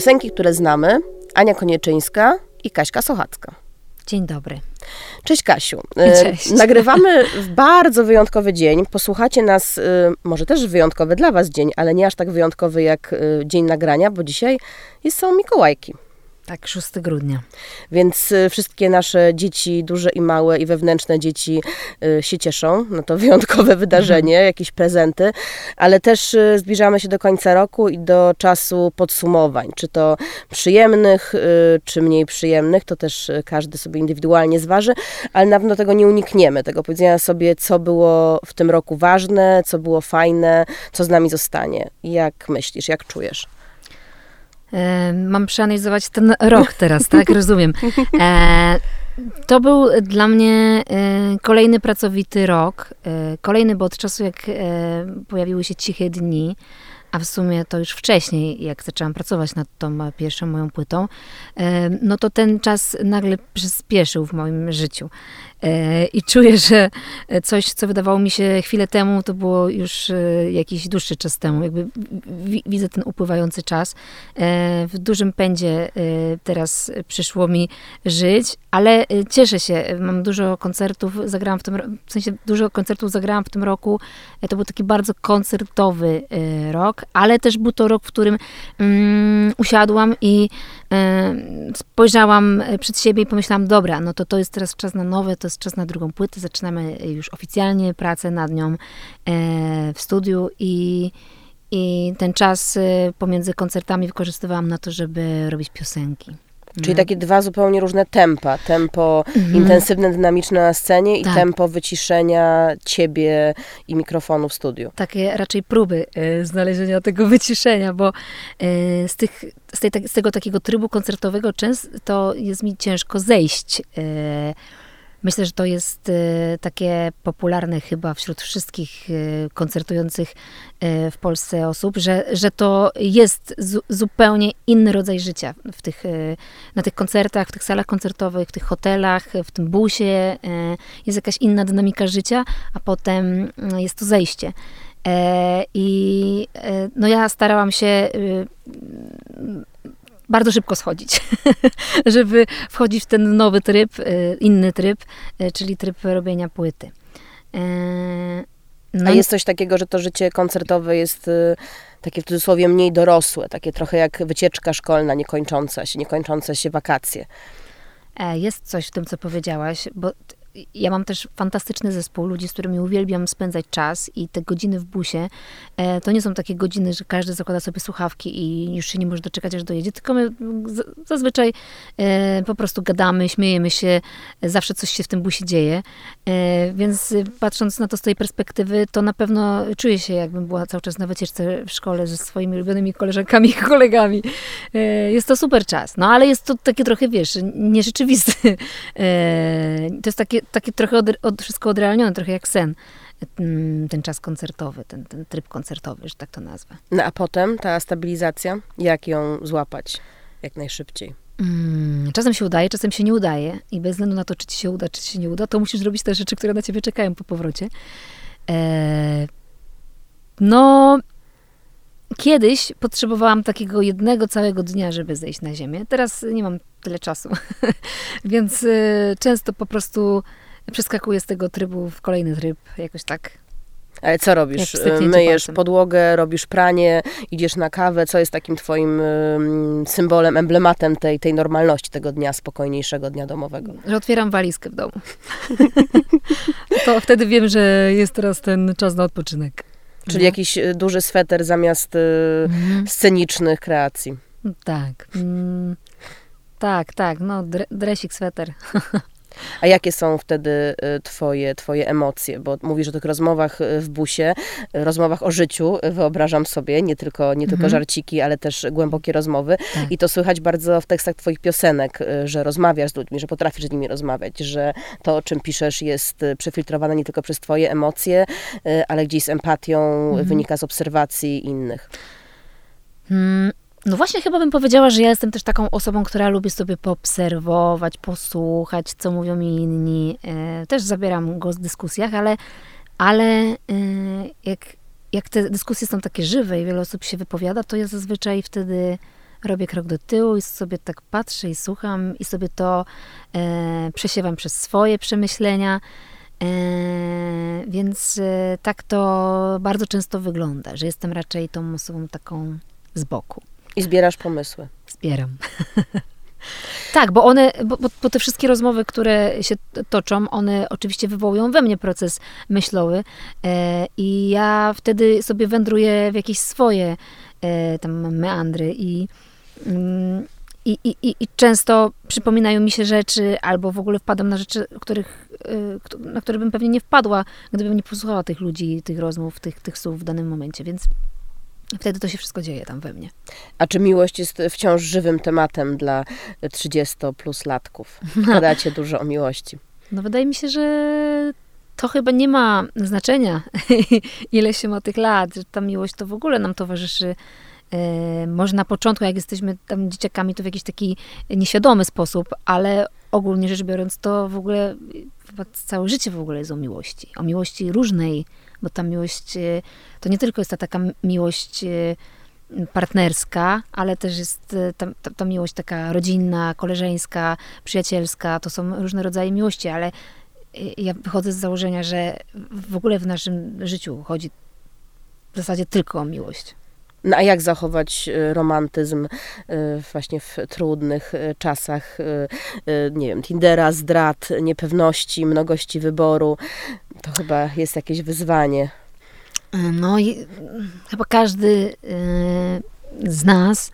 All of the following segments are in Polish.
Piosenki, które znamy, Ania Konieczyńska i Kaśka Sochacka. Dzień dobry. Cześć Kasiu. E, Cześć. Nagrywamy w bardzo wyjątkowy dzień. Posłuchacie nas, e, może też wyjątkowy dla Was dzień, ale nie aż tak wyjątkowy jak e, dzień nagrania, bo dzisiaj jest, są Mikołajki. Tak, 6 grudnia. Więc y, wszystkie nasze dzieci, duże i małe i wewnętrzne dzieci y, się cieszą na to wyjątkowe wydarzenie, Mhm. jakieś prezenty, ale też y, zbliżamy się do końca roku i do czasu podsumowań, czy to przyjemnych, czy mniej przyjemnych, to też każdy sobie indywidualnie zważy, ale na pewno tego nie unikniemy, tego powiedzenia sobie, co było w tym roku ważne, co było fajne, co z nami zostanie. Jak myślisz, jak czujesz? Mam przeanalizować ten rok teraz, tak? Rozumiem. E, to był dla mnie e, kolejny pracowity rok. E, kolejny, bo od czasu, jak pojawiły się ciche dni, a w sumie to już wcześniej, jak zaczęłam pracować nad tą pierwszą moją płytą, no to ten czas nagle przyspieszył w moim życiu. E, I czuję, że coś, co wydawało mi się chwilę temu, to było już e, jakiś dłuższy czas temu. Jakby wi- widzę ten upływający czas. E, W dużym pędzie teraz przyszło mi żyć, ale cieszę się. Mam dużo koncertów, zagrałam w tym, w sensie dużo koncertów zagrałam w tym roku. To był taki bardzo koncertowy rok, ale też był to rok, w którym mm, usiadłam i spojrzałam e, przed siebie i pomyślałam, dobra, no to to jest teraz czas na nowe, to jest czas na drugą płytę, zaczynamy już oficjalnie pracę nad nią e, w studiu i, i ten czas e, pomiędzy koncertami wykorzystywałam na to, żeby robić piosenki. Czyli No. takie dwa zupełnie różne tempa. Tempo Mhm. intensywne, dynamiczne na scenie i Tak. tempo wyciszenia ciebie i mikrofonu w studiu. takie raczej próby e, znalezienia tego wyciszenia, bo e, z, tych, z, tej, z tego takiego trybu koncertowego często jest mi ciężko zejść. E, Myślę, że to jest e, takie popularne chyba wśród wszystkich e, koncertujących e, w Polsce osób, że, że to jest zu, zupełnie inny rodzaj życia w tych, na tych koncertach, w tych salach koncertowych, w tych hotelach, w tym busie. Jest jakaś inna dynamika życia, a potem jest to zejście. E, I e, no ja starałam się y, bardzo szybko schodzić, żeby wchodzić w ten nowy tryb, y, inny tryb, y, czyli tryb robienia płyty. E, No A jest coś takiego, że to życie koncertowe jest y, takie w cudzysłowie mniej dorosłe, takie trochę jak wycieczka szkolna niekończąca się, niekończące się wakacje. E, Jest coś w tym, co powiedziałaś, bo ja mam też fantastyczny zespół ludzi, z którymi uwielbiam spędzać czas i te godziny w busie, e, to nie są takie godziny, że każdy zakłada sobie słuchawki i już się nie może doczekać, aż dojedzie, tylko my z- zazwyczaj e, po prostu gadamy, śmiejemy się, zawsze coś się w tym busie dzieje, e, więc patrząc na to z tej perspektywy, to na pewno czuję się, jakbym była cały czas na wycieczce w szkole ze swoimi ulubionymi koleżankami i kolegami. E, Jest to super czas, no ale jest to takie trochę, wiesz, nierzeczywisty. E, To jest takie, takie trochę od, od, wszystko odrealnione, trochę jak sen. mm, Ten czas koncertowy, ten, ten tryb koncertowy, że tak to nazwę. No a potem ta stabilizacja, jak ją złapać jak najszybciej? Mm, Czasem się udaje, czasem się nie udaje i bez względu na to, czy ci się uda, czy ci się nie uda, to musisz zrobić te rzeczy, które na ciebie czekają po powrocie. E, no, kiedyś potrzebowałam takiego jednego całego dnia, żeby zejść na ziemię. Teraz nie mam tyle czasu, więc e, często po prostu przeskakuję z tego trybu w kolejny tryb, jakoś tak. Ale co robisz? Myjesz palcem. podłogę, robisz pranie, idziesz na kawę. Co jest takim twoim ym, symbolem, emblematem tej, tej normalności, tego dnia spokojniejszego, dnia domowego? Że otwieram walizkę w domu. to wtedy wiem, że jest teraz ten czas na odpoczynek. Czyli No. jakiś y, duży sweter zamiast y, Mhm. scenicznych kreacji. Tak. Mm, tak, tak. No, dre, dresik, sweter. A jakie są wtedy y, twoje, twoje emocje? Bo mówisz o tych rozmowach y, w busie, y, rozmowach o życiu, wyobrażam sobie, nie tylko, nie tylko Mhm. żarciki, ale też głębokie rozmowy. Tak. I to słychać bardzo w tekstach twoich piosenek, że rozmawiasz z ludźmi, że potrafisz z nimi rozmawiać, że to, o czym piszesz, jest przefiltrowane nie tylko przez twoje emocje, ale gdzieś z empatią, Mhm. wynika z obserwacji innych. Mm, no właśnie chyba bym powiedziała, że ja jestem też taką osobą, która lubi sobie poobserwować, posłuchać, co mówią mi inni. E, też zabieram głos w dyskusjach, ale, ale e, jak, jak te dyskusje są takie żywe i wiele osób się wypowiada, to ja zazwyczaj wtedy robię krok do tyłu i sobie tak patrzę i słucham i sobie to e, przesiewam przez swoje przemyślenia. Więc tak to bardzo często wygląda, że jestem raczej tą osobą taką z boku. I zbierasz pomysły. Zbieram. Tak, bo one, bo, bo, te wszystkie rozmowy, które się toczą, one oczywiście wywołują we mnie proces myślowy e, i ja wtedy sobie wędruję w jakieś swoje e, tam meandry i, mm, i, i, i, i, często przypominają mi się rzeczy, albo w ogóle wpadam na rzeczy, których, e, na które bym pewnie nie wpadła, gdybym nie posłuchała tych ludzi, tych rozmów, tych, tych słów w danym momencie, więc Wtedy to się wszystko dzieje tam we mnie. A czy miłość jest wciąż żywym tematem dla 30 plus latków? Gadacie dużo o miłości. No wydaje mi się, że to chyba nie ma znaczenia, ile się ma tych lat. Że ta miłość to w ogóle nam towarzyszy. E, może na początku, jak jesteśmy tam dzieciakami, to w jakiś taki nieświadomy sposób, ale ogólnie rzecz biorąc, to w ogóle chyba całe życie w ogóle jest o miłości. O miłości różnej, bo ta miłość e, to nie tylko jest ta taka miłość e, partnerska, ale też jest e, ta, ta, ta, miłość taka rodzinna, koleżeńska, przyjacielska. To są różne rodzaje miłości, ale ja wychodzę z założenia, że w ogóle w naszym życiu chodzi w zasadzie tylko o miłość. No a jak zachować y, romantyzm y, właśnie w trudnych y, czasach, nie wiem, Tindera, zdrad, niepewności, mnogości wyboru? To chyba jest jakieś wyzwanie. No i chyba każdy z nas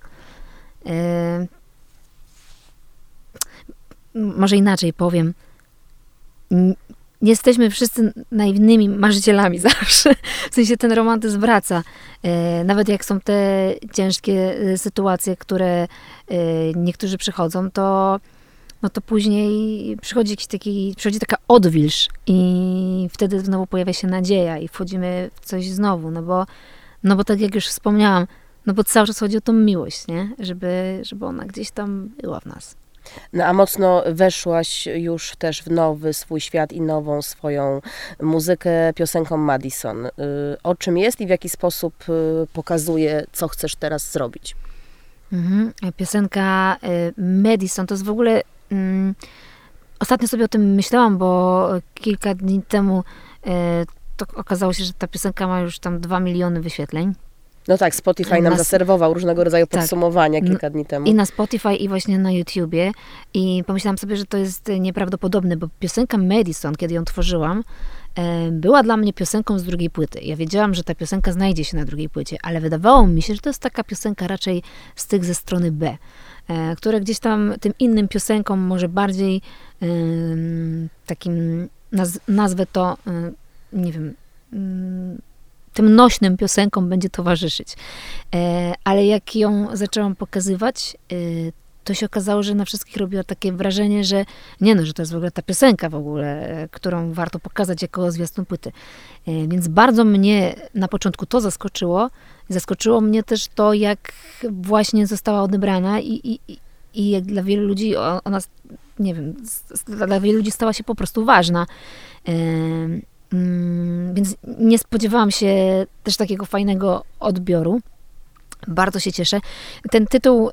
może inaczej powiem, jesteśmy wszyscy naiwnymi marzycielami zawsze. W sensie ten romantyzm wraca. E, nawet jak są te ciężkie e, sytuacje, które e, niektórzy przychodzą, to, no to później przychodzi jakiś taki, przychodzi taka odwilż i wtedy znowu pojawia się nadzieja i wchodzimy w coś znowu, no bo, no bo tak jak już wspomniałam, no bo cały czas chodzi o tą miłość, nie? Żeby, żeby ona gdzieś tam była w nas. No a mocno weszłaś już też w nowy swój świat i nową swoją muzykę piosenką Madison. Y, o czym jest i w jaki sposób y, pokazuje, co chcesz teraz zrobić? Mhm. Piosenka y, Madison to jest w ogóle. Mm, ostatnio sobie o tym myślałam, bo kilka dni temu to okazało się, że ta piosenka ma już tam 2 miliony wyświetleń. No tak, Spotify nam na, zaserwował różnego rodzaju tak, podsumowania kilka dni temu. I na Spotify, i właśnie na YouTubie. I pomyślałam sobie, że to jest nieprawdopodobne, bo piosenka Madison, kiedy ją tworzyłam, e, była dla mnie piosenką z drugiej płyty. Ja wiedziałam, że ta piosenka znajdzie się na drugiej płycie, ale wydawało mi się, że to jest taka piosenka raczej z tych ze strony B, e, które gdzieś tam tym innym piosenkom może bardziej takim, naz nazwę to, nie wiem, mm, tym nośnym piosenkom będzie towarzyszyć. E, ale jak ją zaczęłam pokazywać, e, to się okazało, że na wszystkich robiło takie wrażenie, że nie no, że to jest w ogóle ta piosenka w ogóle, e, którą warto pokazać jako zwiastun płyty. Więc bardzo mnie na początku to zaskoczyło. Zaskoczyło mnie też to, jak właśnie została odebrana i, i, i jak dla wielu ludzi ona, nie wiem, dla wielu ludzi stała się po prostu ważna. Mm, więc nie spodziewałam się też takiego fajnego odbioru. Bardzo się cieszę. Ten tytuł e,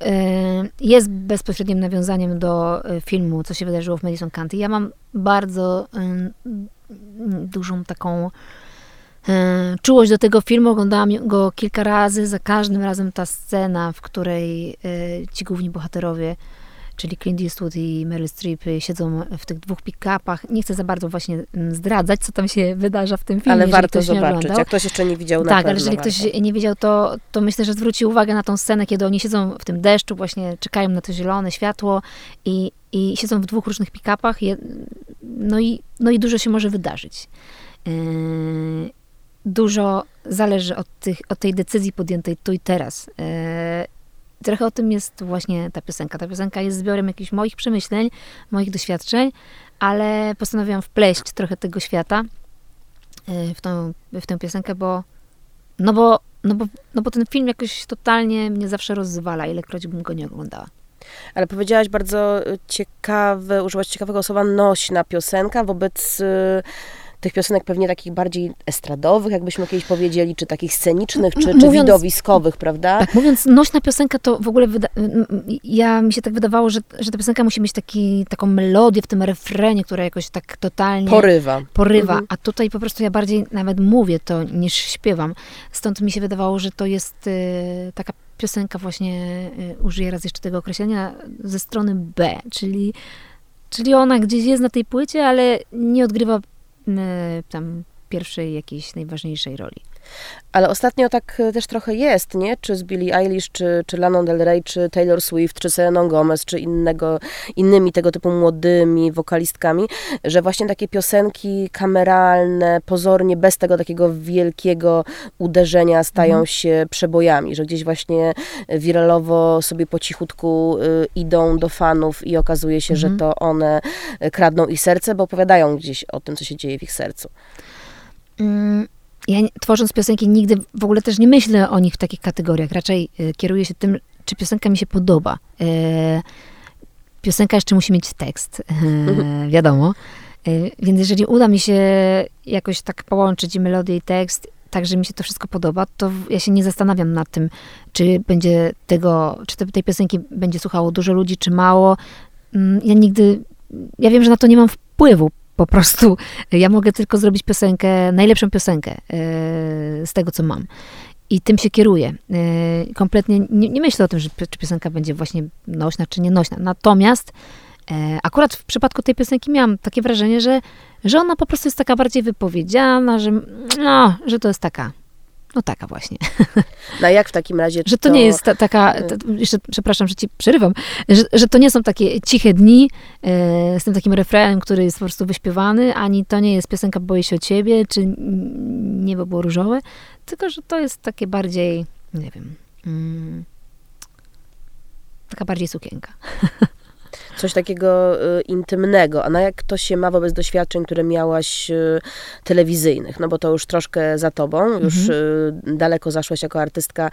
jest bezpośrednim nawiązaniem do e, filmu, co się wydarzyło w Madison County. Ja mam bardzo dużą taką e, czułość do tego filmu. Oglądałam go kilka razy. Za każdym razem ta scena, w której ci główni bohaterowie czyli Clint Eastwood i Meryl Streep siedzą w tych dwóch pick-upach. Nie chcę za bardzo właśnie mm, zdradzać, co tam się wydarza w tym filmie. Ale warto zobaczyć, jak ktoś jeszcze nie widział, na Tak, ale jeżeli ktoś nie widział, to, to myślę, że zwróci uwagę na tą scenę, kiedy oni siedzą w tym deszczu, właśnie czekają na to zielone światło i, i siedzą w dwóch różnych pick-upach. No i, no i dużo się może wydarzyć. Yy, dużo zależy od, tych, od tej decyzji podjętej tu i teraz. Yy, trochę o tym jest właśnie ta piosenka. Ta piosenka jest zbiorem jakichś moich przemyśleń, moich doświadczeń, ale postanowiłam wpleść trochę tego świata y, w tą, w tę piosenkę, bo no bo, no, bo, no bo ten film jakoś totalnie mnie zawsze rozwala, ilekroć bym go nie oglądała. Ale powiedziałaś bardzo ciekawe, użyłaś ciekawego słowa nośna piosenka wobec y, tych piosenek pewnie takich bardziej estradowych, jakbyśmy kiedyś powiedzieli, czy takich scenicznych, czy, czy mówiąc, widowiskowych, prawda? Tak, mówiąc nośna piosenka, to w ogóle ja mi się tak wydawało, że, że ta piosenka musi mieć taki, taką melodię w tym refrenie, która jakoś tak totalnie... Porywa. Porywa, mhm. a tutaj po prostu ja bardziej nawet mówię to niż śpiewam. Stąd mi się wydawało, że to jest y, taka piosenka właśnie, y, użyję raz jeszcze tego określenia, ze strony B, czyli, czyli ona gdzieś jest na tej płycie, ale nie odgrywa tam pierwszej jakiejś najważniejszej roli. Ale ostatnio tak e, też trochę jest, nie? Czy z Billie Eilish, czy, czy Lana Del Rey, czy Taylor Swift, czy Selena Gomez, czy innego, innymi tego typu młodymi wokalistkami, że właśnie takie piosenki kameralne, pozornie bez tego takiego wielkiego uderzenia stają mhm. się przebojami, że gdzieś właśnie wiralowo sobie po cichutku y, idą do fanów i okazuje się, mhm. że to one e, kradną ich serce, bo opowiadają gdzieś o tym, co się dzieje w ich sercu. Mm, ja tworząc piosenki nigdy w ogóle też nie myślę o nich w takich kategoriach. Raczej y, kieruję się tym, czy piosenka mi się podoba. Y, piosenka jeszcze musi mieć tekst, y, wiadomo. Więc jeżeli uda mi się jakoś tak połączyć i melodię i tekst, tak, że mi się to wszystko podoba, to ja się nie zastanawiam nad tym, czy będzie tego, czy tej piosenki będzie słuchało dużo ludzi, czy mało. Mm, ja nigdy, ja wiem, że na to nie mam wpływu po prostu ja mogę tylko zrobić piosenkę, najlepszą piosenkę e, z tego, co mam. I tym się kieruję. E, kompletnie nie, nie myślę o tym, że czy piosenka będzie właśnie nośna, czy nie nośna. Natomiast e, akurat w przypadku tej piosenki miałam takie wrażenie, że, że ona po prostu jest taka bardziej wypowiedziana, że, no, że to jest taka no taka właśnie. No jak w takim razie? Że to, to nie jest ta, taka, ta, jeszcze przepraszam, że ci przerywam, że, że to nie są takie ciche dni e, z tym takim refrenem, który jest po prostu wyśpiewany, ani to nie jest piosenka Boję się o ciebie, czy Niebo było różowe, tylko, że to jest takie bardziej, nie wiem, mm, taka bardziej sukienka. coś takiego y, intymnego. A na jak to się ma wobec doświadczeń, które miałaś y, telewizyjnych? No bo to już troszkę za tobą, już mhm. Y, daleko zaszłaś jako artystka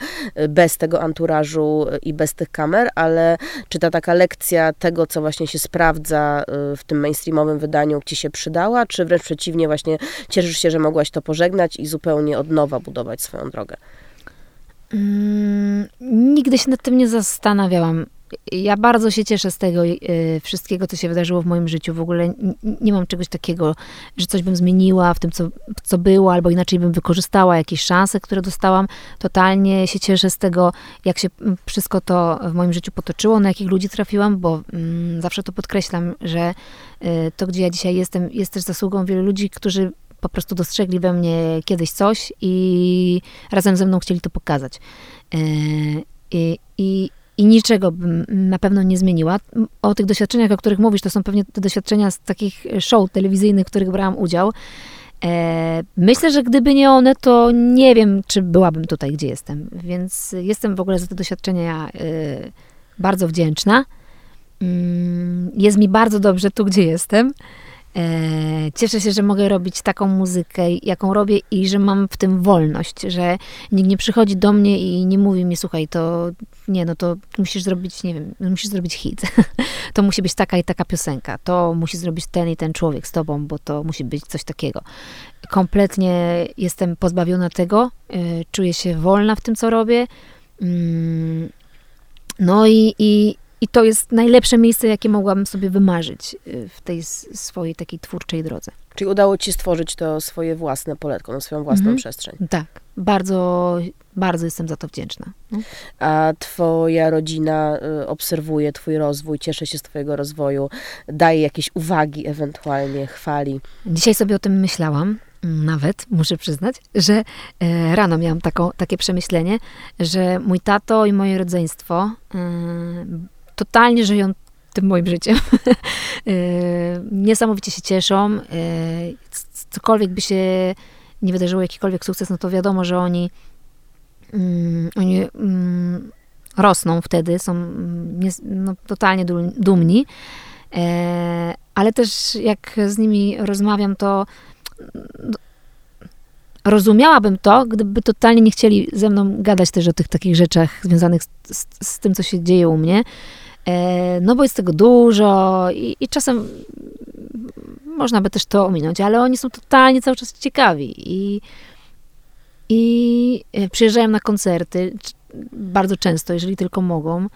bez tego anturażu i bez tych kamer, ale czy ta taka lekcja tego, co właśnie się sprawdza w tym mainstreamowym wydaniu, ci się przydała, czy wręcz przeciwnie, właśnie cieszysz się, że mogłaś to pożegnać i zupełnie od nowa budować swoją drogę? Mm, nigdy się nad tym nie zastanawiałam ja bardzo się cieszę z tego y, wszystkiego, co się wydarzyło w moim życiu. W ogóle nie mam czegoś takiego, że coś bym zmieniła w tym, co, co było, albo inaczej bym wykorzystała jakieś szanse, które dostałam. Totalnie się cieszę z tego, jak się wszystko to w moim życiu potoczyło, na jakich ludzi trafiłam, bo mm, zawsze to podkreślam, że y, to, gdzie ja dzisiaj jestem, jest też zasługą wielu ludzi, którzy po prostu dostrzegli we mnie kiedyś coś i razem ze mną chcieli to pokazać. Y, I, i niczego bym na pewno nie zmieniła. O tych doświadczeniach, o których mówisz, to są pewnie te doświadczenia z takich show telewizyjnych, w których brałam udział. E, myślę, że gdyby nie one, to nie wiem, czy byłabym tutaj, gdzie jestem. Więc jestem w ogóle za te doświadczenia e, bardzo wdzięczna. Mm, jest mi bardzo dobrze tu, gdzie jestem. E, cieszę się, że mogę robić taką muzykę, jaką robię i że mam w tym wolność, że nikt nie przychodzi do mnie i nie mówi mi, słuchaj, to nie, no to musisz zrobić, nie wiem, musisz zrobić hit. to musi być taka i taka piosenka. To musi zrobić ten i ten człowiek z tobą, bo to musi być coś takiego. Kompletnie jestem pozbawiona tego, e, czuję się wolna w tym, co robię. Mm, no i, i, i to jest najlepsze miejsce, jakie mogłabym sobie wymarzyć y, w tej swojej takiej twórczej drodze. Czyli udało ci stworzyć to swoje własne poletko, no, swoją własną mhm. przestrzeń. Tak, bardzo, bardzo jestem za to wdzięczna. No. A twoja rodzina y, obserwuje twój rozwój, cieszy się z twojego rozwoju, daje jakieś uwagi ewentualnie, chwali? Dzisiaj sobie o tym myślałam nawet, muszę przyznać, że e, rano miałam taką, takie przemyślenie, że mój tato i moje rodzeństwo e, totalnie żyją tym moim życiem. E, niesamowicie się cieszą. E, cokolwiek by się nie wydarzyło, jakikolwiek sukces, no to wiadomo, że oni, mm, oni mm, rosną wtedy, są mm, no, totalnie dumni. E, ale też jak z nimi rozmawiam, to rozumiałabym to, gdyby totalnie nie chcieli ze mną gadać też o tych takich rzeczach związanych z, z, z tym, co się dzieje u mnie. E, no bo jest tego dużo i, i czasem można by też to ominąć, ale oni są totalnie cały czas ciekawi i, i e, przyjeżdżają na koncerty bardzo często, jeżeli tylko mogą.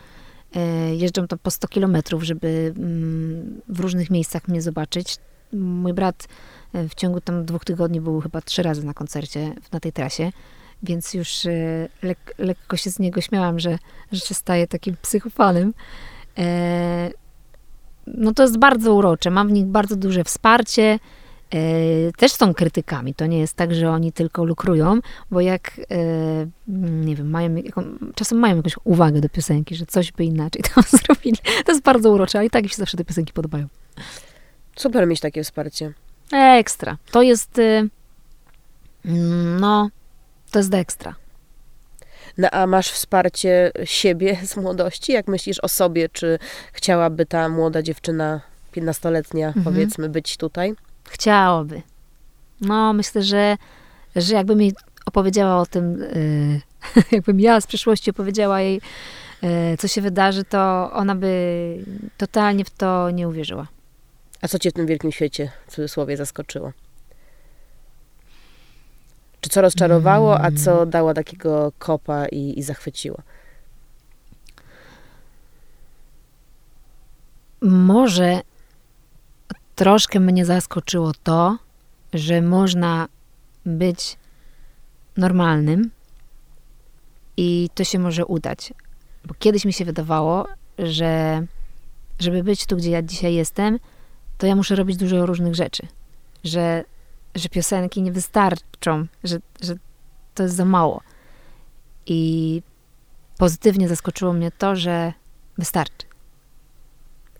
E, jeżdżą tam po 100 kilometrów, żeby mm, w różnych miejscach mnie zobaczyć. Mój brat w ciągu tam dwóch tygodni był chyba trzy razy na koncercie na tej trasie, więc już lek, lekko się z niego śmiałam, że, że się staje takim psychofanem no to jest bardzo urocze. Mam w nich bardzo duże wsparcie. E, też są krytykami. To nie jest tak, że oni tylko lukrują, bo jak, e, nie wiem, mają, czasem mają jakąś uwagę do piosenki, że coś by inaczej tam zrobili. To jest bardzo urocze, ale i tak mi się zawsze te piosenki podobają. Super mieć takie wsparcie. Ekstra. To jest, e, no, to jest ekstra. No, a masz wsparcie siebie z młodości? Jak myślisz o sobie? Czy chciałaby ta młoda dziewczyna, 15-letnia, mhm. powiedzmy, być tutaj? Chciałaby. No, myślę, że, że jakby mi opowiedziała o tym, yy, jakbym ja z przyszłości opowiedziała jej, yy, co się wydarzy, to ona by totalnie w to nie uwierzyła. A co cię w tym wielkim świecie, w cudzysłowie, zaskoczyło? Czy co rozczarowało, a co dało takiego kopa i, i zachwyciło? Może troszkę mnie zaskoczyło to, że można być normalnym i to się może udać. Bo kiedyś mi się wydawało, że żeby być tu, gdzie ja dzisiaj jestem, to ja muszę robić dużo różnych rzeczy. Że że piosenki nie wystarczą, że, że to jest za mało. I pozytywnie zaskoczyło mnie to, że wystarczy.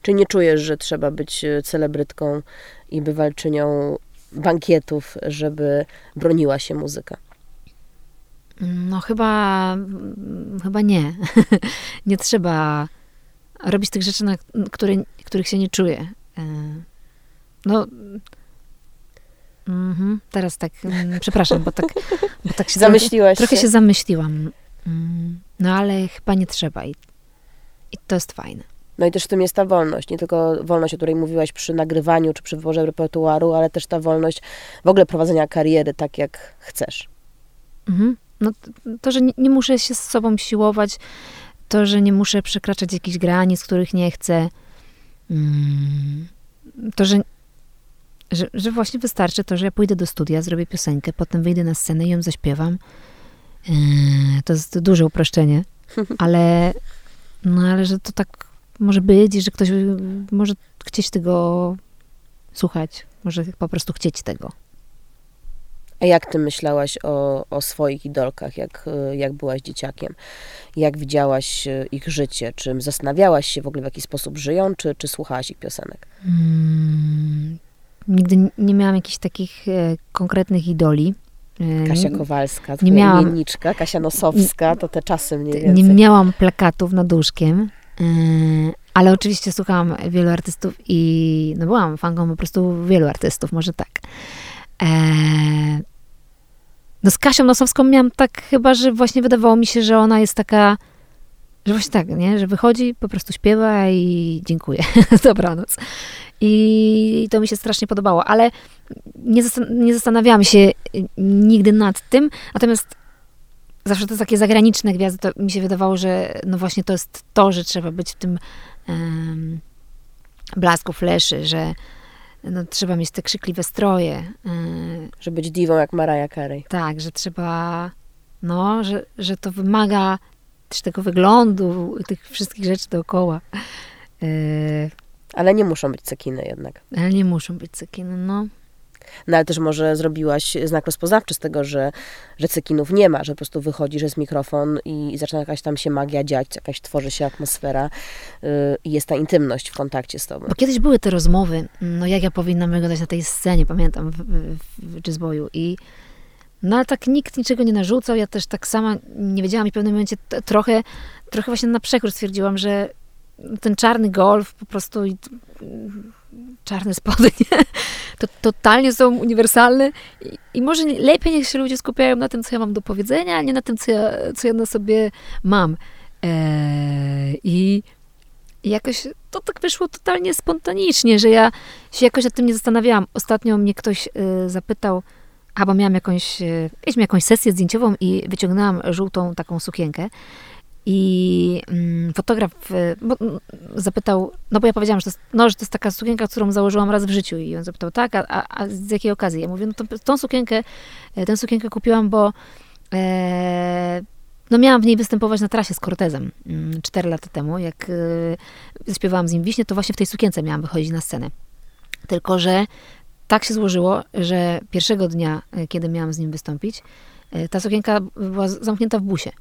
Czy nie czujesz, że trzeba być e, celebrytką i bywalczynią bankietów, żeby broniła się muzyka? No chyba, chyba nie. nie trzeba robić tych rzeczy, na które, których się nie czuje. E, no, Mhm. Teraz tak, mm, przepraszam, bo tak, bo tak się Zamyśliłaś trochę, się. się zamyśliłam. Mm, no ale chyba nie trzeba i, i to jest fajne. No i też w tym jest ta wolność, nie tylko wolność, o której mówiłaś przy nagrywaniu czy przy wyborze repertuaru, ale też ta wolność w ogóle prowadzenia kariery tak, jak chcesz. Mhm. No to, że nie, nie, muszę się z sobą siłować, to, że nie muszę przekraczać jakichś granic, których nie chcę, mm, to, że że, że właśnie wystarczy to, że ja pójdę do studia, zrobię piosenkę, potem wyjdę na scenę i ją zaśpiewam. Yy, to jest duże uproszczenie, ale, no, ale że to tak może być i że ktoś może chcieć tego słuchać, może po prostu chcieć tego. A jak ty myślałaś o, o swoich idolkach, jak, jak byłaś dzieciakiem? Jak widziałaś ich życie? Czy zastanawiałaś się w ogóle, w jaki sposób żyją, czy, czy słuchałaś ich piosenek? Hmm, Nigdy nie miałam jakichś takich e, konkretnych idoli. E, Kasia Kowalska, nie miałam, Kasia Nosowska, to te czasy mniej więcej. Nie miałam plakatów nad łóżkiem, e, ale oczywiście słuchałam wielu artystów i no byłam fanką po prostu wielu artystów, może tak. No z Kasią Nosowską miałam tak chyba, że właśnie wydawało mi się, że ona jest taka, że właśnie tak, nie? Że wychodzi, po prostu śpiewa i dziękuję. Dobranoc. I to mi się strasznie podobało, ale nie, nie zastanawiałam się nigdy nad tym, natomiast zawsze to takie zagraniczne gwiazdy, to mi się wydawało, że no właśnie to jest to, że trzeba być w tym um, blasku fleszy, że no, trzeba mieć te krzykliwe stroje. Um, żeby być diwą jak Mariah Carey. Tak, że trzeba, no, że, że to wymaga też tego wyglądu, tych wszystkich rzeczy dookoła. Yy, ale nie muszą być cekiny jednak. Ale nie muszą być cekiny, no. No ale też może zrobiłaś znak rozpoznawczy z tego, że, że cekinów nie ma, że po prostu wychodzi, że jest mikrofon i, i zaczyna jakaś tam się magia dziać, jakaś tworzy się atmosfera yy, i jest ta intymność w kontakcie z tobą. Bo kiedyś były te rozmowy, no jak ja powinnam wyglądać na tej scenie, pamiętam, w, w, w i no ale tak nikt niczego nie narzucał, ja też tak sama nie wiedziałam i w pewnym momencie trochę, trochę właśnie na przekór stwierdziłam, że ten czarny golf po prostu i czarne spodnie, to totalnie są uniwersalne I, i, może lepiej niech się ludzie skupiają na tym, co ja mam do powiedzenia, a nie na tym, co ja, co ja na sobie mam. Eee, I jakoś to tak wyszło totalnie spontanicznie, że ja się jakoś nad tym nie zastanawiałam. Ostatnio mnie ktoś y, zapytał, a bo miałam jakąś, y, mieliśmy jakąś sesję zdjęciową i wyciągnęłam żółtą taką sukienkę. I mm, fotograf y, bo, mm, zapytał, no bo ja powiedziałam, że to, jest, no, że to jest taka sukienka, którą założyłam raz w życiu. I on zapytał, tak, a, a, a z jakiej okazji? Ja mówię, no to, tą sukienkę, e, tę sukienkę kupiłam, bo e, no miałam w niej występować na trasie z Cortezem mm, 4 lata temu. Jak e, z nim Wiśnie, to właśnie w tej sukience miałam wychodzić na scenę. Tylko, że tak się złożyło, że pierwszego dnia, e, kiedy miałam z nim wystąpić, e, ta sukienka była zamknięta w busie.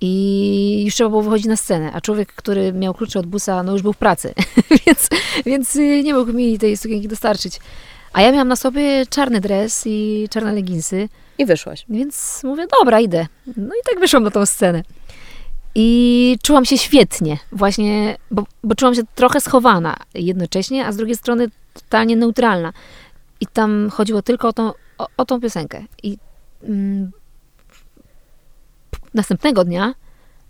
I już trzeba było wychodzić na scenę, a człowiek, który miał klucze od busa, no już był w pracy, więc, więc y, nie mógł mi tej sukienki dostarczyć. A ja miałam na sobie czarny dres i czarne leginsy. I wyszłaś. Więc mówię, dobra, idę. No i tak wyszłam na tą scenę. I czułam się świetnie, właśnie, bo, bo czułam się trochę schowana jednocześnie, a z drugiej strony totalnie neutralna. I tam chodziło tylko o tą, o, o tą piosenkę. I mm, następnego dnia,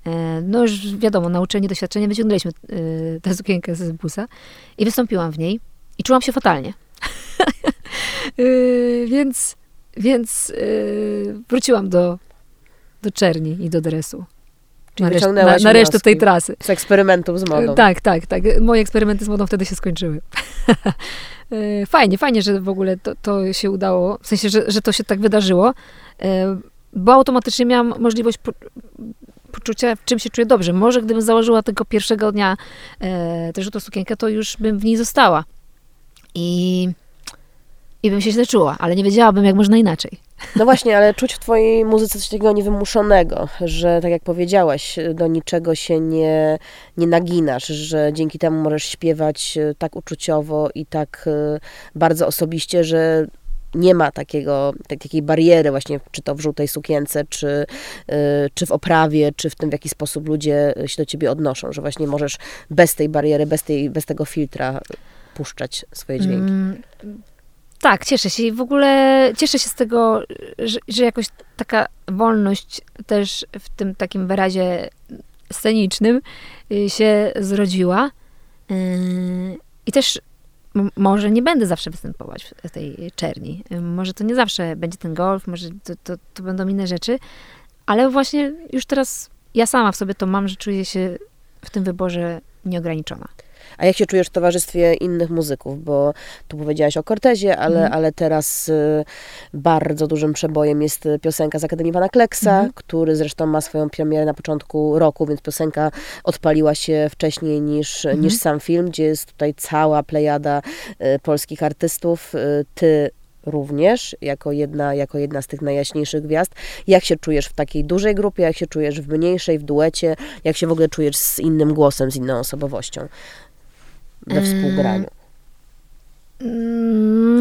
e, no już wiadomo, nauczenie, doświadczenie, wyciągnęliśmy e, tę sukienkę z busa i wystąpiłam w niej i czułam się fatalnie. E, więc więc wróciłam do, do czerni i do dresu. Czyli na, na, na resztę tej trasy. Z eksperymentów z modą. Tak, tak, tak. Moje eksperymenty z modą wtedy się skończyły. fajnie, fajnie, że w ogóle to, to się udało, w sensie, że, że to się tak wydarzyło bo automatycznie miałam możliwość po, poczucia, w czym się czuję dobrze. Może gdybym założyła tego pierwszego dnia e, tę żółtą sukienkę, to już bym w niej została. I, I bym się źle czuła, ale nie wiedziałabym, jak można inaczej. No właśnie, ale czuć w twojej muzyce coś takiego niewymuszonego, że tak jak powiedziałaś, do niczego się nie, nie naginasz, że dzięki temu możesz śpiewać e, tak uczuciowo i tak e, bardzo osobiście, że nie ma takiego, tak, takiej bariery właśnie, czy to w żółtej sukience, czy, y, czy w oprawie, czy w tym, w jaki sposób ludzie się do ciebie odnoszą, że właśnie możesz bez tej bariery, bez, tej, bez tego filtra puszczać swoje dźwięki. Mm, tak, cieszę się i w ogóle cieszę się z tego, że, że jakoś taka wolność też w tym takim wyrazie scenicznym y, się zrodziła. Y, I też może nie będę zawsze występować w tej czerni. Może to nie zawsze będzie ten golf, może to, to, to będą inne rzeczy, ale właśnie już teraz ja sama w sobie to mam, że czuję się w tym wyborze nieograniczona. A jak się czujesz w towarzystwie innych muzyków? Bo tu powiedziałaś o Cortezie, ale, mm. ale teraz y, bardzo dużym przebojem jest piosenka z Akademii Pana Kleksa, mm. który zresztą ma swoją premierę na początku roku, więc piosenka odpaliła się wcześniej niż, mm. niż sam film, gdzie jest tutaj cała plejada y, polskich artystów. Y, ty również, jako jedna, jako jedna z tych najjaśniejszych gwiazd. Jak się czujesz w takiej dużej grupie, jak się czujesz w mniejszej, w duecie, jak się w ogóle czujesz z innym głosem, z inną osobowością? We współgraniu?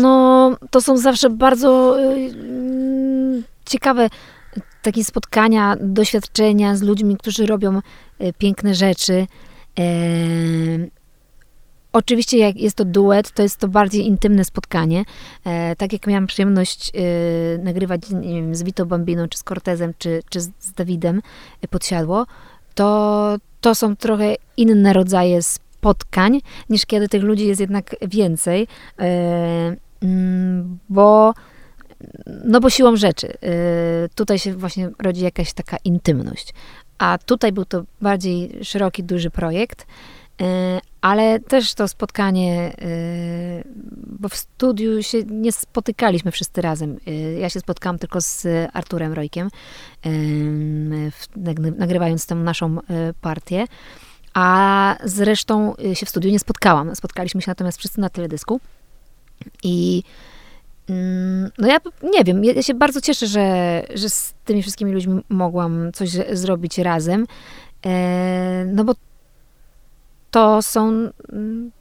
No, to są zawsze bardzo y, ciekawe takie spotkania, doświadczenia z ludźmi, którzy robią y, piękne rzeczy. Oczywiście, jak jest to duet, to jest to bardziej intymne spotkanie. E, tak jak miałam przyjemność y, nagrywać wiem, z Vito Bambiną, czy z Cortezem, czy, czy z Dawidem Podsiadło, to, to są trochę inne rodzaje spotkań, niż kiedy tych ludzi jest jednak więcej, e, mm, bo no bo siłą rzeczy, e, tutaj się właśnie rodzi jakaś taka intymność. A tutaj był to bardziej szeroki, duży projekt, e, ale też to spotkanie, bo w studiu się nie spotykaliśmy wszyscy razem. Ja się spotkałam tylko z Arturem Rojkiem, nagrywając tę naszą partię. A zresztą y, się w studiu nie spotkałam. Spotkaliśmy się natomiast wszyscy na teledysku. I mm, no ja nie wiem, ja się bardzo cieszę, że, że z tymi wszystkimi ludźmi mogłam coś zrobić razem. E, no bo to są, mm,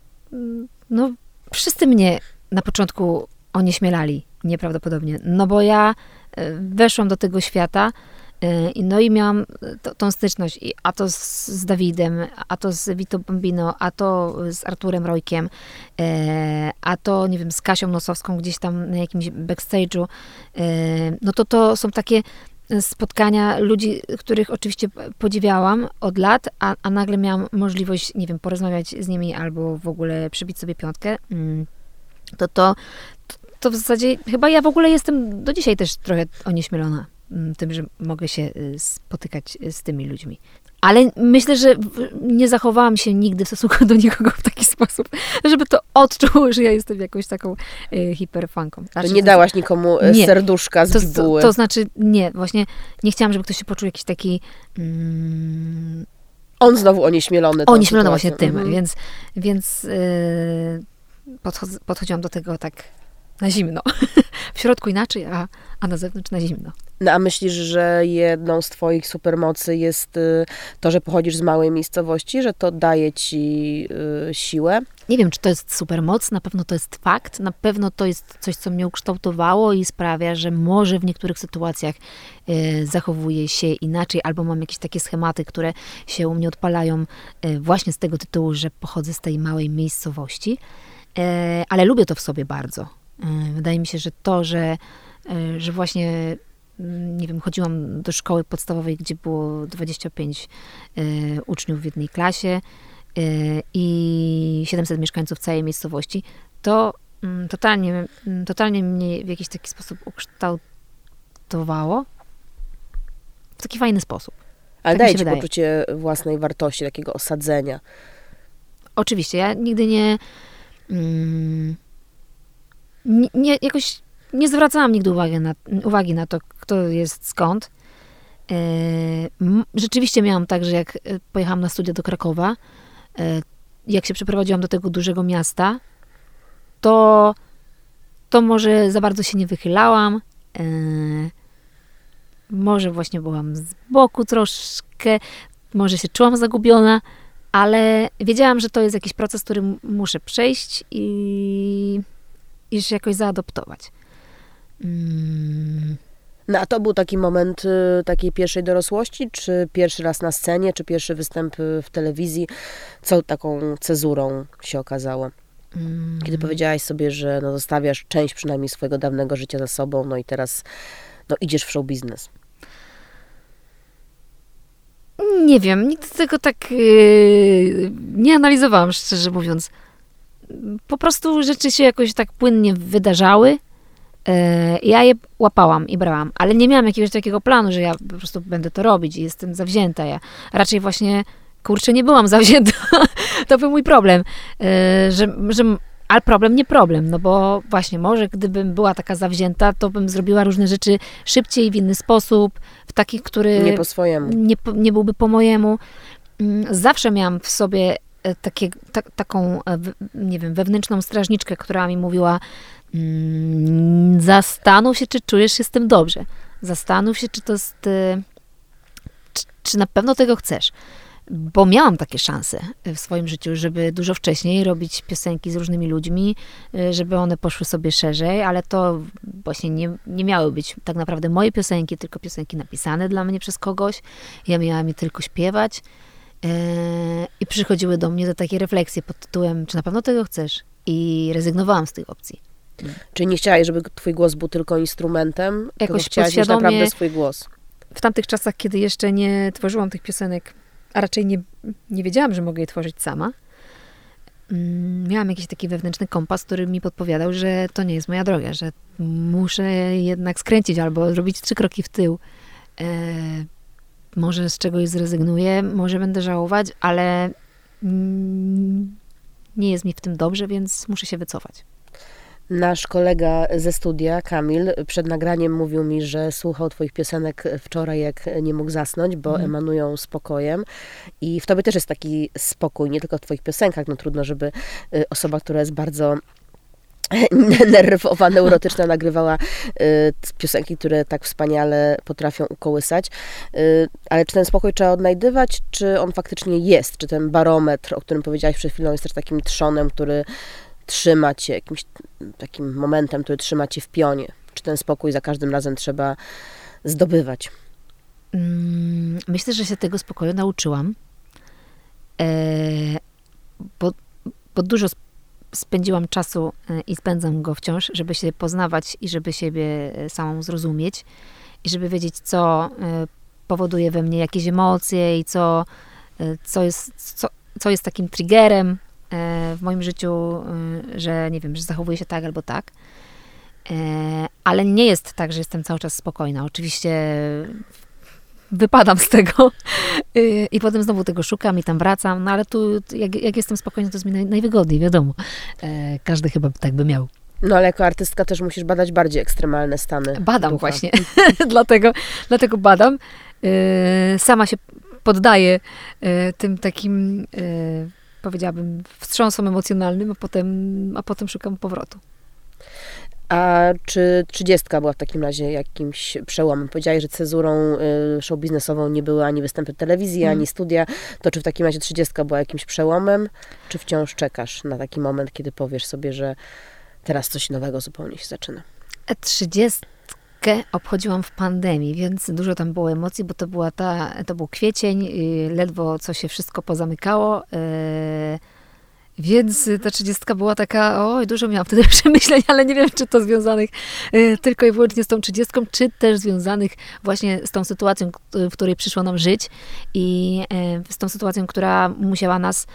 no wszyscy mnie na początku onieśmielali nieprawdopodobnie. No bo ja e, weszłam do tego świata no i miałam to, tą styczność, a to z, z, Dawidem, a to z Vito Bambino, a to z Arturem Rojkiem, y, a to, nie wiem, z Kasią Nosowską gdzieś tam na jakimś backstage'u. Y, no to to są takie spotkania ludzi, których oczywiście podziwiałam od lat, a, a nagle miałam możliwość, nie wiem, porozmawiać z nimi albo w ogóle przybić sobie piątkę, mm, to to, to w zasadzie chyba ja w ogóle jestem do dzisiaj też trochę onieśmielona tym, że mogę się y, spotykać z tymi ludźmi. Ale myślę, że nie zachowałam się nigdy w stosunku do nikogo w taki sposób, żeby to odczuł, że ja jestem jakąś taką y, hiperfanką. Znaczy, nie dałaś nikomu y, nie. serduszka z to, bibuły. To, to, znaczy, nie, właśnie nie chciałam, żeby ktoś się poczuł jakiś taki... Mm, On znowu onieśmielony. Onieśmielony właśnie tym, mhm. więc, więc y, podchod podchodziłam do tego tak na zimno. w środku inaczej, a, a na zewnątrz na zimno. No a myślisz, że jedną z twoich supermocy jest y, to, że pochodzisz z małej miejscowości, że to daje ci y, siłę? Nie wiem, czy to jest supermoc, na pewno to jest fakt, na pewno to jest coś, co mnie ukształtowało i sprawia, że może w niektórych sytuacjach y, zachowuję się inaczej, albo mam jakieś takie schematy, które się u mnie odpalają właśnie z tego tytułu, że pochodzę z tej małej miejscowości, ale lubię to w sobie bardzo E, wydaje mi się, że to, że, e, że właśnie mm, nie wiem, chodziłam do szkoły podstawowej, gdzie było 25 e, uczniów w jednej klasie i 700 mieszkańców całej miejscowości, to mm, totalnie, mm, totalnie mnie w jakiś taki sposób ukształtowało. W taki fajny sposób. Ale tak daje ci poczucie własnej wartości, takiego osadzenia. Oczywiście, ja nigdy nie nie, jakoś nie zwracałam nigdy uwagi na, uwagi na to, kto jest skąd. E, rzeczywiście miałam tak, że jak e, pojechałam na studia do Krakowa, e, jak się przeprowadziłam do tego dużego miasta, to, to może za bardzo się nie wychylałam. Może właśnie byłam z boku troszkę, może się czułam zagubiona, ale wiedziałam, że to jest jakiś proces, który muszę przejść i i się jakoś zaadoptować. Mm. No a to był taki moment y, takiej pierwszej dorosłości, czy pierwszy raz na scenie, czy pierwszy występ y, w telewizji? Co taką cezurą się okazało? Mm. Kiedy powiedziałaś sobie, że no, zostawiasz część przynajmniej swojego dawnego życia za sobą, no i teraz no, idziesz w show biznes. Nie wiem, nigdy tego tak yy, nie analizowałam, szczerze mówiąc po prostu rzeczy się jakoś tak płynnie wydarzały. E, ja je łapałam i brałam, ale nie miałam jakiegoś takiego planu, że ja po prostu będę to robić i jestem zawzięta. Ja raczej właśnie, kurczę, nie byłam zawzięta. to był mój problem, e, że, że ale problem nie problem, no bo właśnie może gdybym była taka zawzięta, to bym zrobiła różne rzeczy szybciej, w inny sposób, w taki, który... Nie po swojemu. Nie, nie byłby po mojemu. Mm, zawsze miałam w sobie takie, ta, taką, e, nie wiem, wewnętrzną strażniczkę, która mi mówiła, mm, zastanów się, czy czujesz się z tym dobrze. Zastanów się, czy to jest, e, czy, czy na pewno tego chcesz. Bo miałam takie szanse w swoim życiu, żeby dużo wcześniej robić piosenki z różnymi ludźmi, żeby one poszły sobie szerzej, ale to właśnie nie, nie miały być tak naprawdę moje piosenki, tylko piosenki napisane dla mnie przez kogoś. Ja miałam je tylko śpiewać. Yy, I przychodziły do mnie te takie refleksje pod tytułem, czy na pewno tego chcesz? I rezygnowałam z tych opcji. Czyli nie chciałaś, żeby twój głos był tylko instrumentem, Jakoś chciałaś mieć naprawdę swój głos. W tamtych czasach, kiedy jeszcze nie tworzyłam tych piosenek, a raczej nie, nie wiedziałam, że mogę je tworzyć sama, mm, miałam jakiś taki wewnętrzny kompas, który mi podpowiadał, że to nie jest moja droga, że muszę jednak skręcić albo zrobić trzy kroki w tył. Może z czegoś zrezygnuję, może będę żałować, ale mm, nie jest mi w tym dobrze, więc muszę się wycofać. Nasz kolega ze studia, Kamil, przed nagraniem mówił mi, że słuchał Twoich piosenek wczoraj, jak nie mógł zasnąć, bo mm. emanują spokojem. I w Tobie też jest taki spokój, nie tylko w Twoich piosenkach. No trudno, żeby y, osoba, która jest bardzo nerwowa, neurotyczna nagrywała y, piosenki, które tak wspaniale potrafią ukołysać. Y, ale czy ten spokój trzeba odnajdywać, czy on faktycznie jest? Czy ten barometr, o którym powiedziałaś przed chwilą, jest też takim trzonem, który trzyma cię, jakimś takim momentem, który trzyma cię w pionie? Czy ten spokój za każdym razem trzeba zdobywać? Mm, myślę, że się tego spokoju nauczyłam, e, bo, bo dużo spędziłam czasu e, i spędzam go wciąż, żeby się poznawać i żeby siebie e, samą zrozumieć. i żeby wiedzieć, co powoduje we mnie jakieś emocje i co, co, jest, co, co jest takim triggerem w moim życiu, że nie wiem, że zachowuję się tak albo tak. Ale nie jest tak, że jestem cały czas spokojna. Oczywiście wypadam z tego i potem znowu tego szukam i tam wracam, no ale tu jak, jak jestem spokojna, to jest mi naj, najwygodniej, wiadomo. E, każdy chyba tak by miał. No ale jako artystka też musisz badać bardziej ekstremalne stany. Badam ducha. właśnie, dlatego, dlatego badam. E, sama się poddaję e, tym takim, powiedziałabym, wstrząsom emocjonalnym, a potem, a potem szukam powrotu. A czy trzydziestka była w takim razie jakimś przełomem? Powiedziałeś, że cezurą y, show biznesową nie były ani występy telewizji, mm. ani studia. To czy w takim razie trzydziestka była jakimś przełomem? Czy wciąż czekasz na taki moment, kiedy powiesz sobie, że teraz coś nowego zupełnie się zaczyna? Trzydziestkę obchodziłam w pandemii, więc dużo tam było emocji, bo to była ta, to był kwiecień, ledwo co się wszystko pozamykało. Yy, więc ta trzydziestka była taka, oj, dużo miałam wtedy przemyśleń, ale nie wiem, czy to związanych y, tylko i wyłącznie z tą trzydziestką, czy też związanych właśnie z tą sytuacją, w której przyszło nam żyć i y, z tą sytuacją, która musiała nas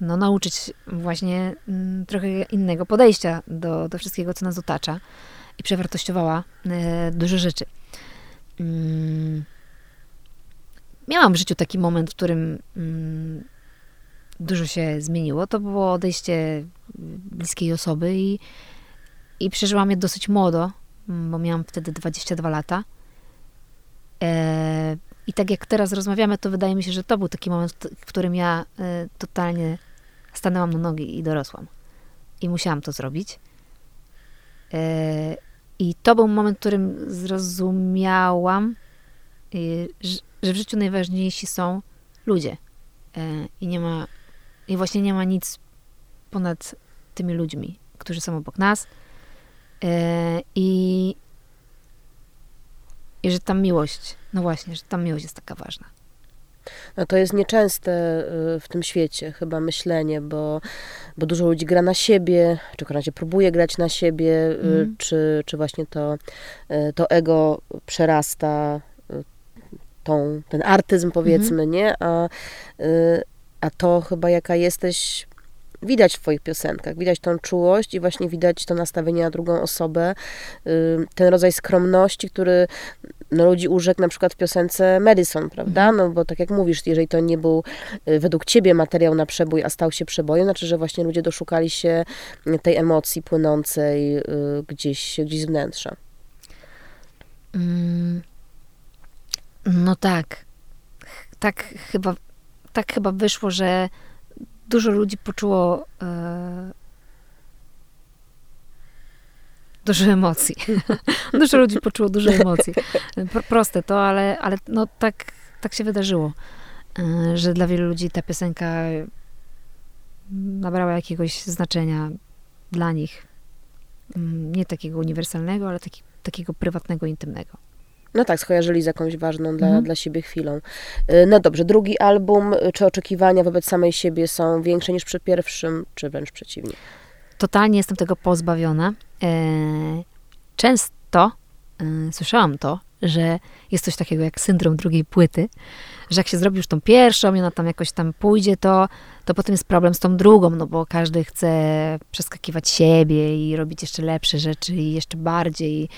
no, nauczyć właśnie mm, trochę innego podejścia do, do wszystkiego, co nas otacza i przewartościowała dużo rzeczy. Mm. Miałam w życiu taki moment, w którym mm, dużo się zmieniło. To było odejście bliskiej osoby i, i przeżyłam je dosyć młodo, bo miałam wtedy 22 lata. E, I tak jak teraz rozmawiamy, to wydaje mi się, że to był taki moment, w którym ja e, totalnie stanęłam na nogi i dorosłam. I musiałam to zrobić. E, I to był moment, w którym zrozumiałam, e, że w życiu najważniejsi są ludzie. E, I nie ma i właśnie nie ma nic ponad tymi ludźmi, którzy są obok nas. E, I, I że ta miłość, no właśnie, że ta miłość jest taka ważna. No to jest nieczęste y, w tym świecie chyba myślenie, bo, bo dużo ludzi gra na siebie, czy w razie próbuje grać na siebie, mm. czy, czy właśnie to, y, to ego przerasta tą, ten artyzm powiedzmy, mm. nie? A, a to chyba jaka jesteś, widać w Twoich piosenkach, widać tą czułość i właśnie widać to nastawienie na drugą osobę, ten rodzaj skromności, który no, ludzi urzekł na przykład w piosence Madison, prawda? Mhm. No bo tak jak mówisz, jeżeli to nie był y, według ciebie materiał na przebój, a stał się przebojem, znaczy, że właśnie ludzie doszukali się tej emocji płynącej y, gdzieś, gdzieś z wnętrza. Mm, no tak. Tak chyba tak chyba wyszło, że dużo ludzi poczuło e, dużo emocji. dużo ludzi poczuło dużo emocji. Proste to, ale, ale no tak, tak się wydarzyło, e, że dla wielu ludzi ta piosenka nabrała jakiegoś znaczenia dla nich. Mm, nie takiego uniwersalnego, ale taki, takiego prywatnego, intymnego. No tak, skojarzyli z jakąś ważną dla, mhm. dla siebie chwilą. Y, no dobrze, drugi album, czy oczekiwania wobec samej siebie są większe niż przed pierwszym, czy wręcz przeciwnie? Totalnie jestem tego pozbawiona. E, często e, słyszałam to, że jest coś takiego jak syndrom drugiej płyty, że jak się zrobi już tą pierwszą i ona tam jakoś tam pójdzie, to, to potem jest problem z tą drugą, no bo każdy chce przeskakiwać siebie i robić jeszcze lepsze rzeczy i jeszcze bardziej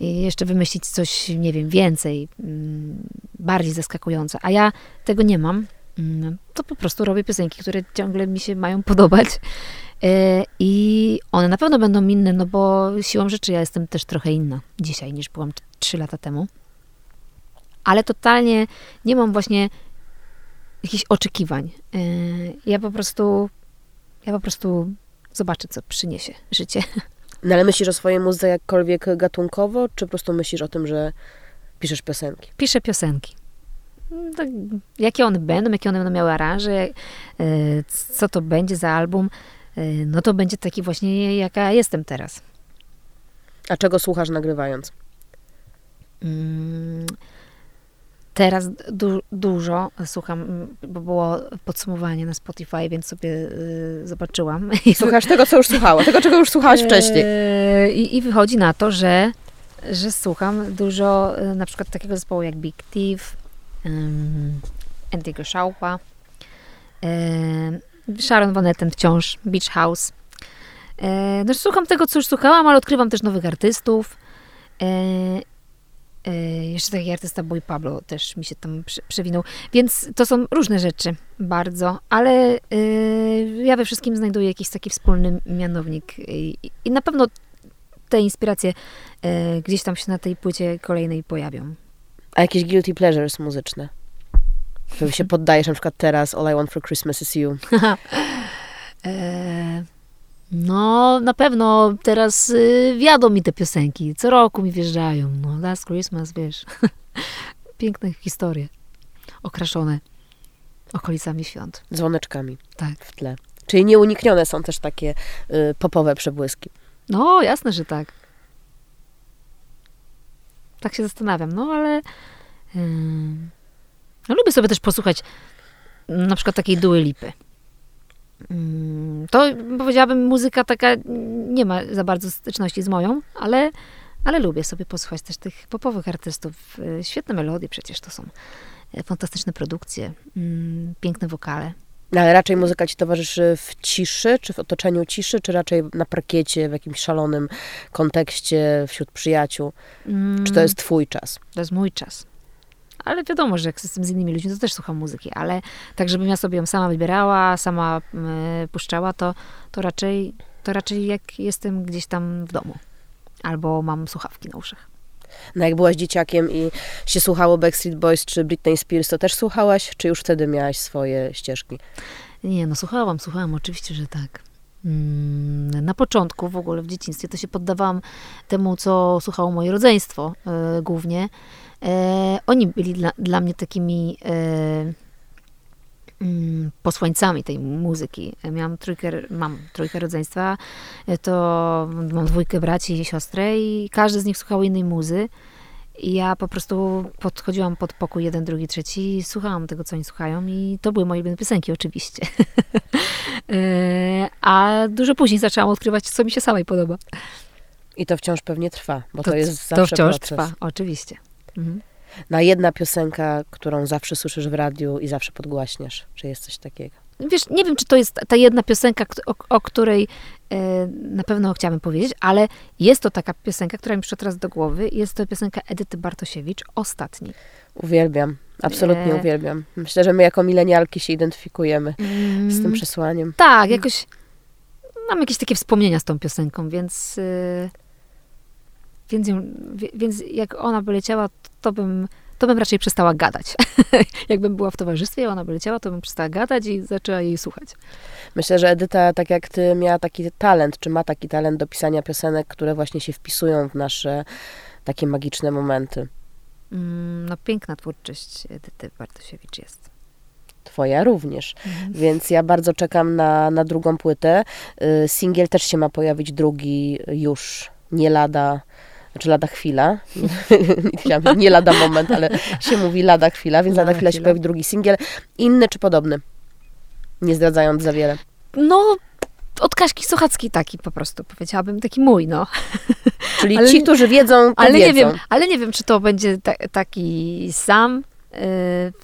i jeszcze wymyślić coś, nie wiem, więcej, mm, bardziej zaskakujące. A ja tego nie mam. Mm, to po prostu robię piosenki, które ciągle mi się mają podobać. E, I one na pewno będą inne, no bo siłą rzeczy ja jestem też trochę inna dzisiaj niż byłam 3 lata temu. Ale totalnie nie mam właśnie jakichś oczekiwań. E, ja po prostu, ja po prostu zobaczę, co przyniesie życie. No ale myślisz o swojej muzyce jakkolwiek gatunkowo, czy po prostu myślisz o tym, że piszesz piosenki? Piszę piosenki. Tak, jakie one będą, jakie one będą miały aranże, e, co to będzie za album, no to będzie taki właśnie, jaka jestem teraz. A czego słuchasz nagrywając? Mm, teraz du dużo słucham, bo było podsumowanie na Spotify, więc sobie y, zobaczyłam. Słuchasz tego, co już słuchała, tego, czego już słuchałaś wcześniej. I, I wychodzi na to, że że słucham dużo y, na przykład takiego zespołu jak Big Thief, um, Antigo Szałpa, y, Sharon Van Etten wciąż, Beach House. Y, no, słucham tego, co już słuchałam, ale odkrywam też nowych artystów. Jeszcze taki artysta Boy Pablo też mi się tam przewinął. Więc to są różne rzeczy bardzo, ale ja we wszystkim znajduję jakiś taki wspólny mianownik. I, i na pewno te inspiracje e, gdzieś tam się na tej płycie kolejnej pojawią. A jakieś guilty pleasures muzyczne? Którym się poddajesz na przykład teraz All I Want For Christmas Is You. e, no, na pewno teraz y, wiadą mi te piosenki. Co roku mi wjeżdżają. No, Last Christmas, wiesz. Piękne historie. Okraszone okolicami świąt. Dzwoneczkami. Tak. W tle. Czyli nieuniknione są też takie y, popowe przebłyski. No, jasne, że tak. Tak się zastanawiam, no ale yy, no, lubię sobie też posłuchać na przykład takiej duły lipy. Yy, to powiedziałabym, muzyka taka nie ma za bardzo styczności z moją, ale, ale lubię sobie posłuchać też tych popowych artystów. Yy, świetne melodie przecież to są. Yy, fantastyczne produkcje, yy, piękne wokale. No, ale raczej muzyka ci towarzyszy w ciszy, czy w otoczeniu ciszy, czy raczej na parkiecie, w jakimś szalonym kontekście, wśród przyjaciół? Mm. Czy to jest twój czas? To jest mój czas. Ale wiadomo, że jak jestem z innymi ludźmi, to też słucham muzyki, ale tak, żebym ja sobie ją sama wybierała, sama y, puszczała, to, to, raczej, to raczej jak jestem gdzieś tam w domu. Albo mam słuchawki na uszach. No jak byłaś dzieciakiem i się słuchało Backstreet Boys czy Britney Spears, to też słuchałaś? Czy już wtedy miałaś swoje ścieżki? Nie, no słuchałam, słuchałam, oczywiście, że tak. Mm, na początku w ogóle w dzieciństwie to się poddawałam temu, co słuchało moje rodzeństwo e, głównie. E, oni byli dla, dla mnie takimi e, Mm, posłańcami tej muzyki. Miałam trójkę, mam trójkę rodzeństwa, to mam dwójkę braci i siostrę i każdy z nich słuchał innej muzy. I ja po prostu podchodziłam pod pokój jeden, drugi, trzeci i słuchałam tego, co oni słuchają i to były moje ulubione piosenki oczywiście. E, a dużo później zaczęłam odkrywać, co mi się samej podoba. I to wciąż pewnie trwa, bo to, to jest zawsze To wciąż proces. trwa, oczywiście. Mhm na jedna piosenka, którą zawsze słyszysz w radiu i zawsze podgłaśniasz? Czy jest coś takiego? Wiesz, nie wiem, czy to jest ta jedna piosenka, o, o której e, na pewno chciałabym powiedzieć, ale jest to taka piosenka, która mi przyszła teraz do głowy. Jest to piosenka Edyty Bartosiewicz, Ostatni. Uwielbiam, absolutnie e... uwielbiam. Myślę, że my jako milenialki się identyfikujemy mm, z tym mm. przesłaniem. Tak, jakoś mam jakieś takie wspomnienia z tą piosenką, więc... E, więc, ją, więc jak ona by leciała, to bym, to bym raczej przestała gadać. Jakbym była w towarzystwie, ona by leciała, to bym przestała gadać i zaczęła jej słuchać. Myślę, że Edyta, tak jak ty, miała taki talent, czy ma taki talent do pisania piosenek, które właśnie się wpisują w nasze takie magiczne momenty. Mm, no piękna twórczość Edyty Bartosiewicz jest. Twoja również. Mhm. Więc ja bardzo czekam na, na drugą płytę. Y, singiel też się ma pojawić drugi już nie lada znaczy lada chwila, nie, lada moment, ale się mówi lada chwila, więc lada, lada chwila, chwila się pojawi drugi singiel. Inny czy podobny? Nie zdradzając za wiele. No, od Kaśki Sochackiej taki po prostu, powiedziałabym, taki mój, no. Czyli ale, ci, którzy wiedzą, to ale wiedzą. Nie wiem, ale nie wiem, czy to będzie ta, taki sam yy,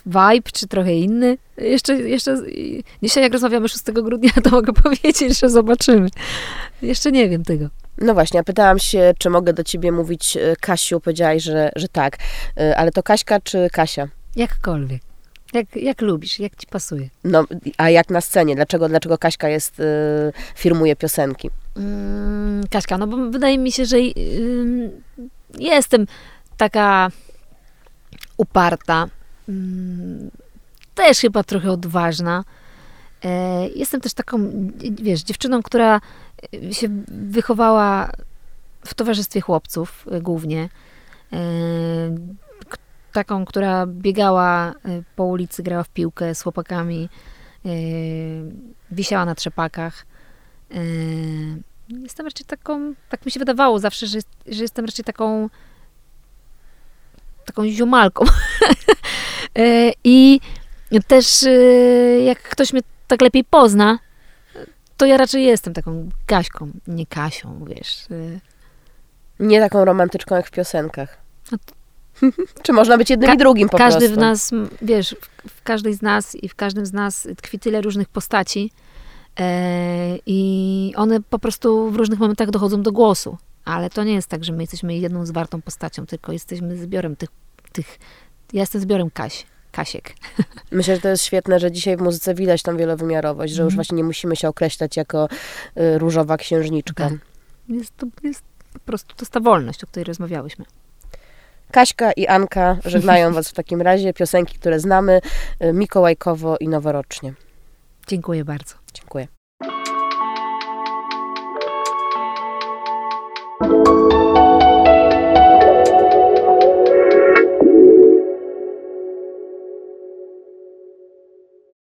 vibe, czy trochę inny. Jeszcze, jeszcze dzisiaj jak rozmawiamy 6 grudnia, to mogę powiedzieć, że zobaczymy. Jeszcze nie wiem tego. No właśnie, ja pytałam się, czy mogę do ciebie mówić e, Kasiu, powiedziałaś, że, że tak. E, ale to Kaśka czy Kasia? Jakkolwiek. Jak, jak lubisz, jak ci pasuje. No, a jak na scenie? Dlaczego, dlaczego Kaśka jest, y, firmuje piosenki? Mm, Kaśka, no bo wydaje mi się, że y, jestem taka uparta. Y, też chyba trochę odważna. Jestem też taką, wiesz, dziewczyną, która się wychowała w towarzystwie chłopców e, głównie. E, taką, która biegała po ulicy, grała w piłkę z chłopakami, wisiała na trzepakach. Jestem raczej taką, tak mi się wydawało zawsze, że, że jestem raczej taką taką ziomalką. I też jak ktoś mnie tak lepiej pozna, to ja raczej jestem taką Kaśką, nie Kasią, wiesz. Y, Nie taką romantyczką jak w piosenkach. No Czy można być jednym Ka- i drugim po Każdy prostu? w nas, wiesz, w, każdej z nas i w każdym z nas tkwi tyle różnych postaci e, i one po prostu w różnych momentach dochodzą do głosu. Ale to nie jest tak, że my jesteśmy jedną zwartą postacią, tylko jesteśmy zbiorem tych, tych ja jestem zbiorem Kaś, Kasiek. Myślę, że to jest świetne, że dzisiaj w muzyce widać tą wielowymiarowość, że już Mhm. właśnie nie musimy się określać jako y, różowa księżniczka. Tak. Jest to jest po prostu to jest ta wolność, o której rozmawiałyśmy. Kaśka i Anka żegnają Was w takim razie. Piosenki, które znamy, y, mikołajkowo i noworocznie. Dziękuję bardzo. Dziękuję.